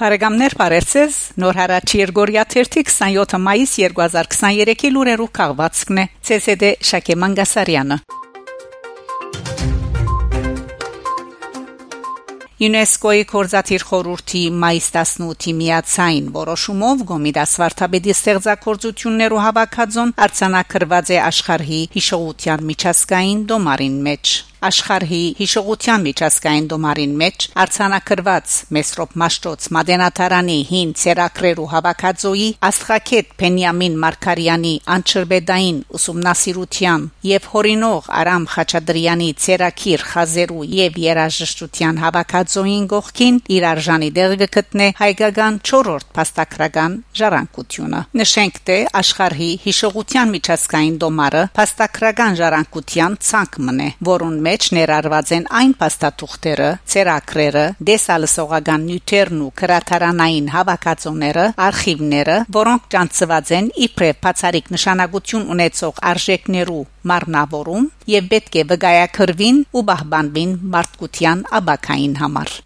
Բարեկամներ բարերձես նոր հարաճ Երգորիա 27 մայիս 2023-ի լուրերով քաղվածքն է ՑՍԴ Շակե Մանգասարյանը ՅՈՒՆԵՍԿՕ-ի կորզաթիր խորհրդի մայիս 18-ի միացային որոշումով Գոմիդաս Վարդապետի ստեղծագործություններով հավաքածուն արցանակրված է աշխարհի հիշողության միջազգային դոմարին մեջ աշխարհի հիշողության միջազգային դոմարին մեջ արցանակրված Մեսրոպ Մաշտոց Մադենատարանի հին ցերակրերու հավաքածոյի Աստղակետ Փենյամին Մարկարյանի անչրբեդային ուսումնասիրության եւ հորինող Արամ Խաչատրյանի ցերակիր խազերու եւ երաժշտության հավաքածոյին գողքին իր արժանի դեր գտնե հայկական 4-րդ փաստակրական ժառանգությունը նշենք թե աշխարհի հիշողության միջազգային դոմարը փաստակրական ժառանգության ցանկ մնե որուն մեջ ներառված են այն փաստաթուղթերը, ցերակրերը, դեսալսողական նյութերն ու քրատարանային հավաքածոները, արխիվները, որոնք ճանցված են իբրև բացարիք նշանակություն ունեցող արժեքներու մարմնավորում եւ պետք է վկայակրվին ու բահբանվին մարդկության աբակային համար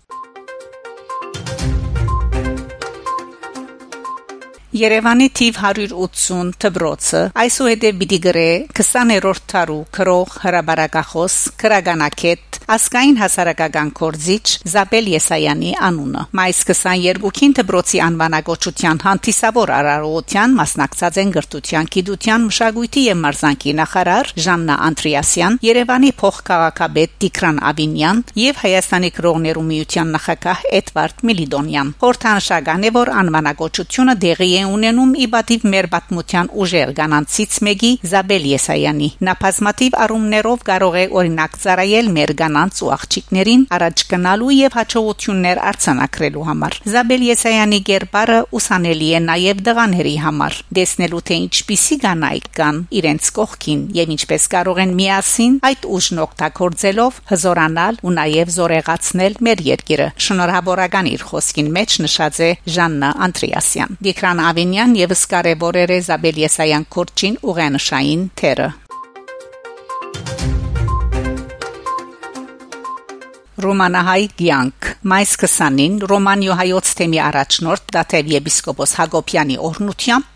Երևանի թիվ 180 դբրոցը այսուհետև պիտի գրե 20-րդ տարու քրող հրաբարակախոս քրագանակետ ասկային հասարակական կորզիչ Զաբել Եսայանի անունը մայիս 22-ին դբրոցի անվանակոչության հանդիսավոր արարողության մասնակցած են գրթության, գիտության, մշակույթի եւ մարզանկի նախարար Ժաննա Անտրիասյան, Երևանի փոխքաղաքաբեդ Տիգրան Ավինյան եւ Հայաստանի քրողներու միության նախագահ Էդվարդ Միլիդոնյան։ Խորհրդանշական է, որ անվանակոչությունը դեղի է ունենում իբադիվ մեր պատմության ուժեր կանանցից մեկի Զաբել Եսայանի։ Նա բազմատիվ առումներով կարող է օրինակ ծառայել մեր կանանց ու աղջիկներին առաջ գնալու եւ հաջողություններ արձանագրելու համար։ Զաբել Եսայանի ģերբարը ուսանելի է նաեւ դղաների համար, դեսնելու թե ինչպիսի կանայք կան իրենց կողքին եւ ինչպես կարող են միասին այդ ուժն օգտագործելով հզորանալ ու նաեւ զորեղացնել մեր երկիրը։ Շնորհավորական իր խոսքին մեջ նշած է Ժաննա Անտրիասյան։ Դիկրան Ավինյան եւս կարևոր է Զաբել Եսայան կորչին ուղենշային թերը։ Ռոմանահայ Գյանք մայիս 20-ին Ռոմանիո հայոց թեմի առաջնորդ Դաթև եպիսկոպոս Հակոբյանի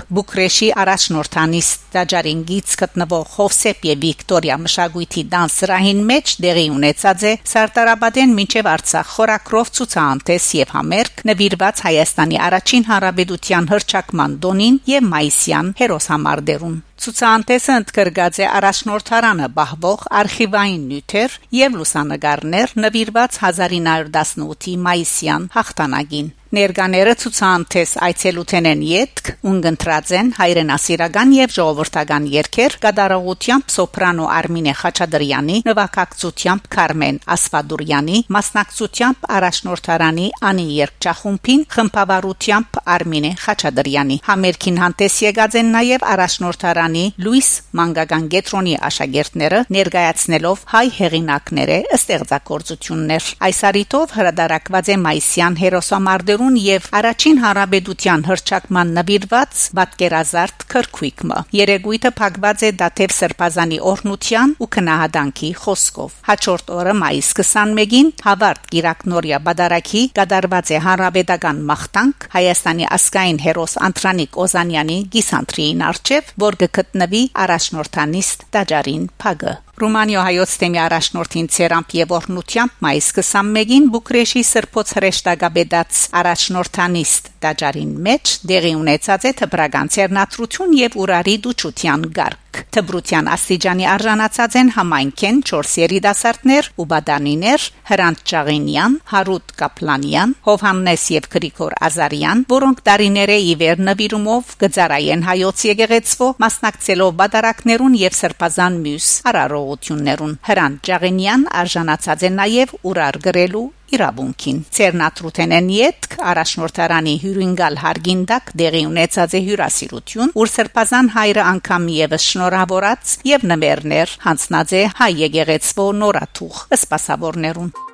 օրնությամբ Բուկրեշի առաջնորդանից Տաջարինգից գտնվող Խովսեփ եւ Վիկտորիա մշակույթի դանսրահին մեջ դեղի ունեցած է Սարտարաբադեն մինչև Արցախ խորակրով ցուցահանդես եւ համերգ նվիրված Հայաստանի առաջին հանրապետության հրճակման դոնին եւ մայիսյան հերոսամարտերուն Ցուցանտեսը ընդգրկած է առաջնորդարանը բահվող արխիվային նյութեր եւ լուսանգարներ նվիրված 1918-ի մայիսյան հաղթանակին Ներկաները ցուցանտես այցելութեն յետք ունգընտրած են հայրենասիրական եւ ժողովրդական երգեր կատարողությամբ սոպրանո Արմինե Խաչատրյանի, նվագակցությամբ Կարմեն Ասվադուրյանի, մասնակցությամբ առաջնորդարանի Անի Երկչախումբին, խմբավարությամբ Արմինե Խաչատրյանի։ Համերգին հանդես եկած են նաեւ առաջնորդարանի Լուիս Մանգագան Գետրոնի աշակերտները ներկայացնելով հայ հեղինակները ստեղծագործություններ։ Այս արիտով հրադարակված է մայիսյան հերոսամարտի Գերուն եւ առաջին հարաբերության հրճակման նվիրված պատկերազարդ քրքույկը։ Երեգույթը փակված է Դաթև Սրբազանի օրնության ու քնահատանքի խոսքով։ Հաջորդ օրը մայիս 21-ին հավարտ Գիրակնորիա Բադարակի կդարված է հարաբերական մախտանք Հայաստանի ասկային հերոս Անտրանիկ Օզանյանի գիսանտրին արչև, որ գտնվի առաջնորդանիստ Տաջարին Փագը։ Ռումանիա հայոց թեմի առաջնորդին ցերանք եւ օրնությամբ մայիս 21-ին Բուկրեշի Սրբոց հրեշտակաբեդած առաջնորդանիստ Տաջարին մեջ դեղի ունեցած է թբրական ցերնատրություն եւ ուրարի դուչության գարկ Թբրության աստիճանի արժանացած են համայնքեն 4 երիտասարդներ ու բադանիներ Հրանտ Ճաղինյան, Հարութ Կապլանյան, Հովհաննես եւ Գրիգոր Ազարյան, որոնք տարիները ի վեր նվիրումով գծարայեն հայոց եկեղեցվո մասնակցելով բադարակներուն եւ սրբազան մյուս արարողություններուն Հրանտ Ճաղինյան արժանացած է նաեւ ուրար գրելու իրավունքին Ցերնատրութենեն յետք առաջնորդարանի հյուրինգալ հարգինդակ դեղի ունեցած է հյուրասիրություն ուր սրբազան հայրը անգամ եւս շնորհավորած եւ նմերներ հանցնած է հայ եկեղեցվո նորաթուխ սպասավորներուն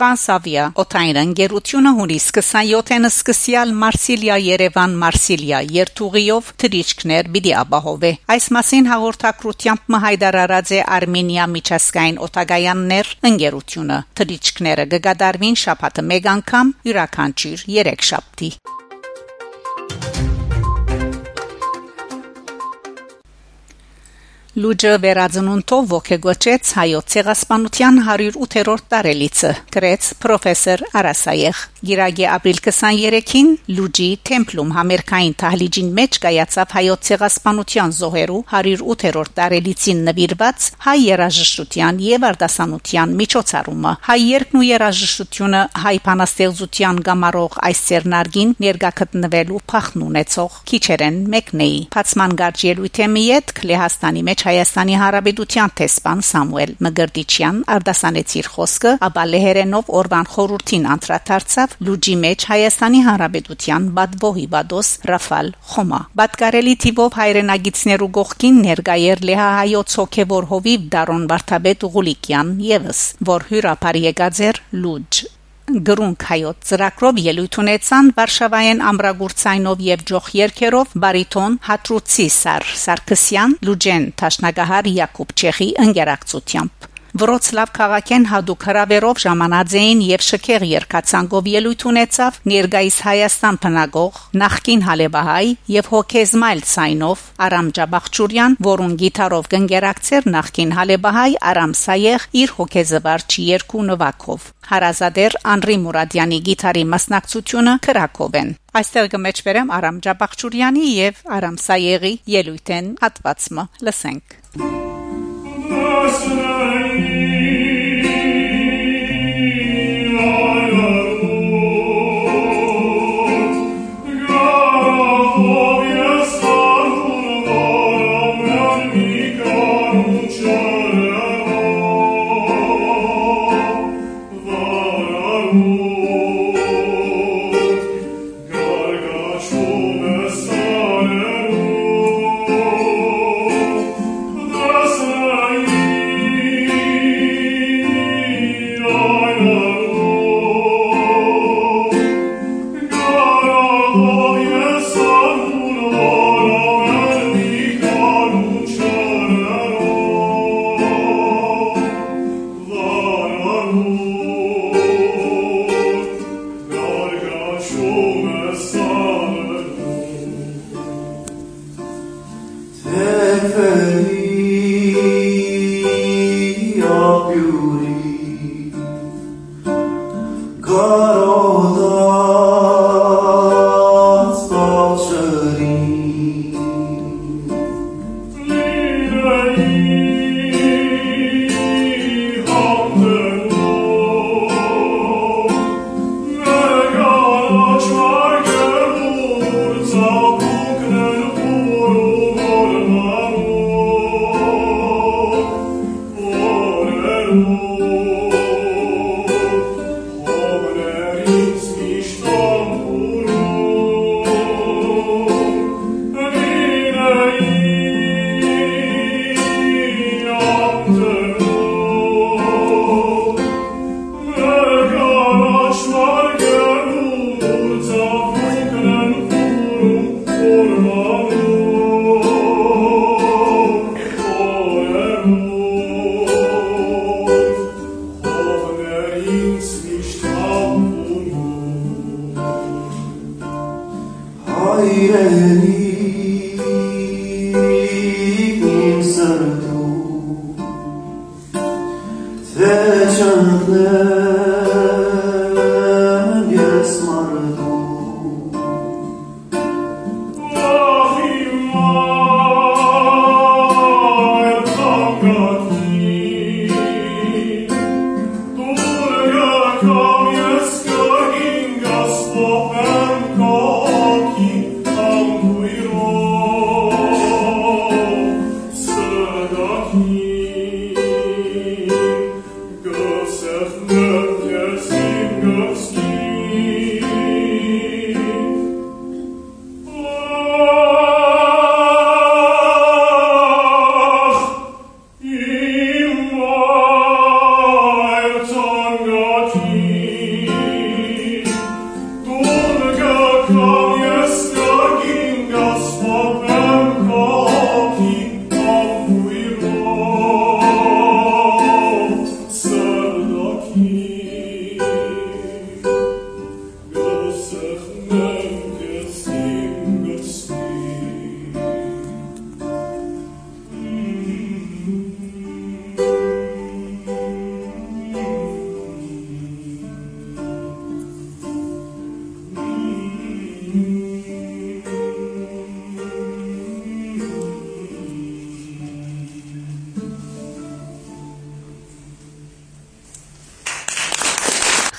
Տրանսավիա օթային ընկերությունը հունիս 27-ը սկսյալ Մարսիլիա Երևան Մարսիլիա երթուղիով թրիչքներ պիտի ապահովե այս մասին հաղորդակցությամբ մհայդարարած է Արմենիա միջազգային օտագայաններ ընկերությունը թրիչքները կգադարվին շաբաթը մեկ անգամ յուրաքանչյուր 3 շաբթի Լուջը վերածնունդով ողեգոճեց հայոց ցեղասպանության 108-րդ տարելիցը գրեց պրոֆեսոր Արասայեղ Գիրագի ապրիլ 23-ին Լուջի Թեմպլում համերկային թահլիջին մեջ կայացավ հայոց ցեղասպանության զոհերու 108-րդ տարելիցին նվիրված հայ երաժշտության եւ արտասանության միջոցառումը հայ երկն ու երաժշտությունը հայ բանաստեղծության գամարող այս ցերնարգին ներկա գտնվելու փախն ունեցող քիչերեն մեկնեի Փացման գարջելույթի հետ Լեհաստանի մեջ Հայաստանի Հանրապետության տեսփան Սամուել Մգրտիչյան արդասանեց իր խոսքը, ապա լեհերենով օրվան խորուրդին անդրադարձավ լուջի մեջ Հայաստանի Հանրապետության բադվոհի բադոս Ռաֆալ Խոմա։ Բադկարելի տիվով հայրենագիցներու գողքին ներկայեր լեհահայոց հոգևոր հովիվ Դարոն Վարդապետ Ուղուլիկյան եւս, որ հյուրապար եկած էր լուջ գրունք հայոց ծրակրով ելույթ ունեցան Վարշավայեն ամրագուրցայնով եւ ջոխ երկերով բարիտոն Հատրուցի Սար Սարգսյան Լուջեն Տաշնագահար Յակոբ Չեխի ընկերակցությամբ Վրոցլավ քաղաքեն հadoop հրավերով ժամանած էին եւ շքեղ երկացանգով ելույթ ունեցավ ներգայիս Հայաստան բնագող նախկին հալեբահայ եւ հոկեզմայլ ցայնով Արամ Ջաբախչուրյան, որուն գիտարով կնգերակցեր նախկին հալեբահայ Արամ Սայեղ իր հոկեզվարչի երկու նվակով Հարազադեր Անրի Մուրադյանի գիտարի մասնակցությունը Քրակով են Այստեղ կմեջբերեմ Արամ Ջաբախչուրյանի եւ Արամ Սայեղի ելույթեն հատվածը լսենք Vassanai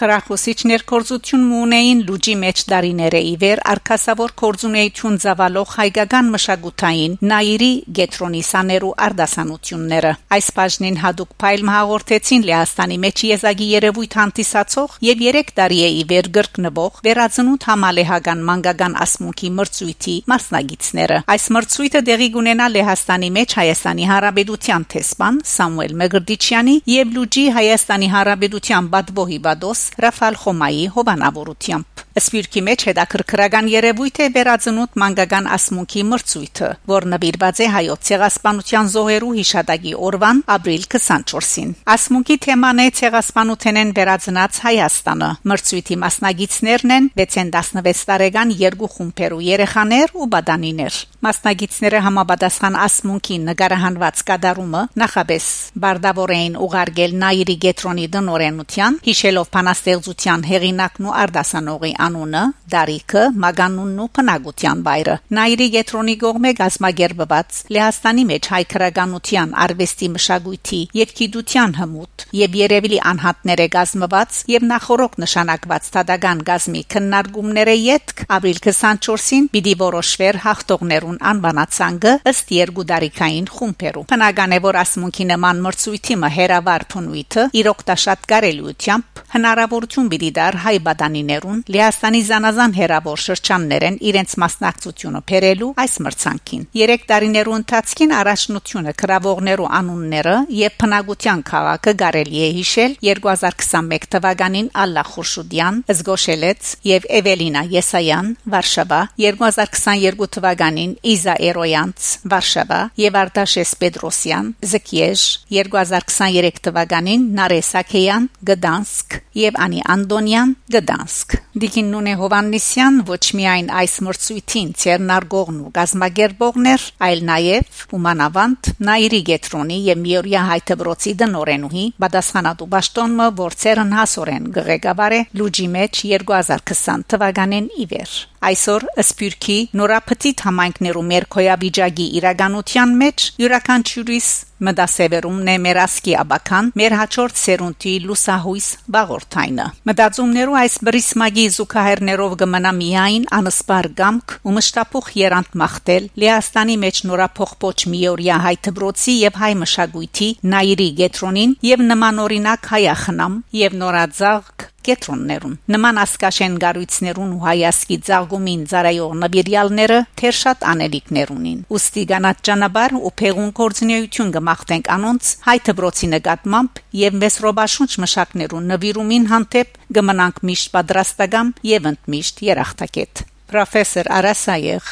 Խրախուսիչ ներկորձություն ունեին լուջի մեջ դարիները իվեր արկասավոր կորձունեություն զավալող հայկական մշակութային նայիրի գետրոնի սաներու արդասանությունները այս բաժնին հadoop փայլ հաղորդեցին Լեհաստանի մեջ եզակի երևույթ հանդիսացող եւ 3 տարի է իվեր գրկնվող վերածնունդ համալեհական մանկական ասմունքի մրցույթի մասնագետները այս մրցույթը դեղի կունենա Լեհաստանի մեջ Հայաստանի Հանրապետության տեսփան Սամուել Մեգրդիչյանի եւ լուջի Հայաստանի Հանրապետության բադվոհի բադոս Ռաֆալ Խոմայի հովանավորությամբ Սպիրկի մեջ հետաքրքրական երևույթ է վերածնուտ մանկական ասմունքի մրցույթը, որ նվիրված է հայոց ցեղասպանության զոհերու հիշատակի օրվան ապրիլ 24-ին։ Ասմունքի թեման է ցեղասպանութենեն վերածնած Հայաստանը։ Մրցույթի մասնագետներն են 6-16 տարեկան երկու խումբերու երեխաներ ու բադանիներ։ Մասնագետները համապատասխան ասմունքի նկարահանված կատարումը նախաբես բարդավորեին ուղարկել Նայիրի Գետրոնի դնորենության, հիշելով փանաստեղծության հեղինակն ու արդասանողի անունը, դարիքը, մագանունն ու փնագության բայրը։ Նայիրի Գետրոնի կողմէ գազմագերբված Լեհաստանի մեջ հայ քրագանության արվեստի մշակույթի եւ գիտության հմուտ եւ երևելի անհատները գազմված եւ նախորոք նշանակված թադական գազմի քննարկումները յետք ապրիլ 24-ին պիտի որոշվեր հաղթողներուն անվանացանգը ըստ երկու դարիքային խումբերու։ Բնական է որ ասմունքի նման մրցույթի մը հերավար փնույթը իրոքտաշատ կարելիությամբ հնարավորություն պիտի դար հայ բադանիներուն Լեհաստանի զանազան հերավոր շրջաններեն իրենց մասնակցությունը բերելու այս մրցանքին։ 3 տարիներու ընթացքին առաջնությունը քրավողներու անունները եւ փնագության քաղաքը կարելի է հիշել 2021 թվականին Ալլա Խուրշուդյան, Զգոշելեց եւ Էվելինա Եսայան, Վարշավա, 2022 թվականին Իզա Էրոյանց, Վարշավա եւ Արտաշես Պետրոսյան, Զկիեժ, 2023 թվականին Նարեսակեյան, Գդանսկ եւ Անի Անդոնյան, Գդանսկ։ Դիկին Նունե Հովաննիսյան ոչ միայն այս մրցույթին ցերնարգողն ու գազմագերբողներ, այլ նաև Ումանավանդ, Նայիրի Գետրոնի եւ Միորիա Հայտբրոցի դնորենուհի պատասխանատու ճշտոնը որցերն հասորեն գղեկավարե լուջի մեջ 2020 թվականին իվեր այսօր սպյուրքի նորապտիտ համայնքներու մերկոյավիճակի իրականության մեջ յուրաքանչյուրիս մտասևերումն է մեր ասկի աբական մեր հաջորդ սերունդի լուսահույս բաղորթայնը մտածումներու այս բրիսմագի զուգահեռներով կմնա միայն անսպար գամք ու մշտապուխ երանտ մախտել Լեհաստանի մեջ նորափոխ միորիա հայ դբրոցի եւ հայ մշակույթի նայրի գետրոնին եւ նմանօրինակ հայախնամ եւ նորաձաղ կետրոններուն նման ասկաշեն գառույցներուն ու հայասկի ծաղգումին ծարայող նվիրյալները թեր շատ անելիքներ ունին ուստի գանած ճանաբար ու փեղուն կորձնեություն կմախտենք անոնց հայ դբրոցի նկատմամբ եւ մեծ ռոբաշունչ մշակներուն նվիրումին հանդեպ կմնանք միշտ պատրաստական եւ ընդմիշտ երախտակետ պրոֆեսոր Արասայեղ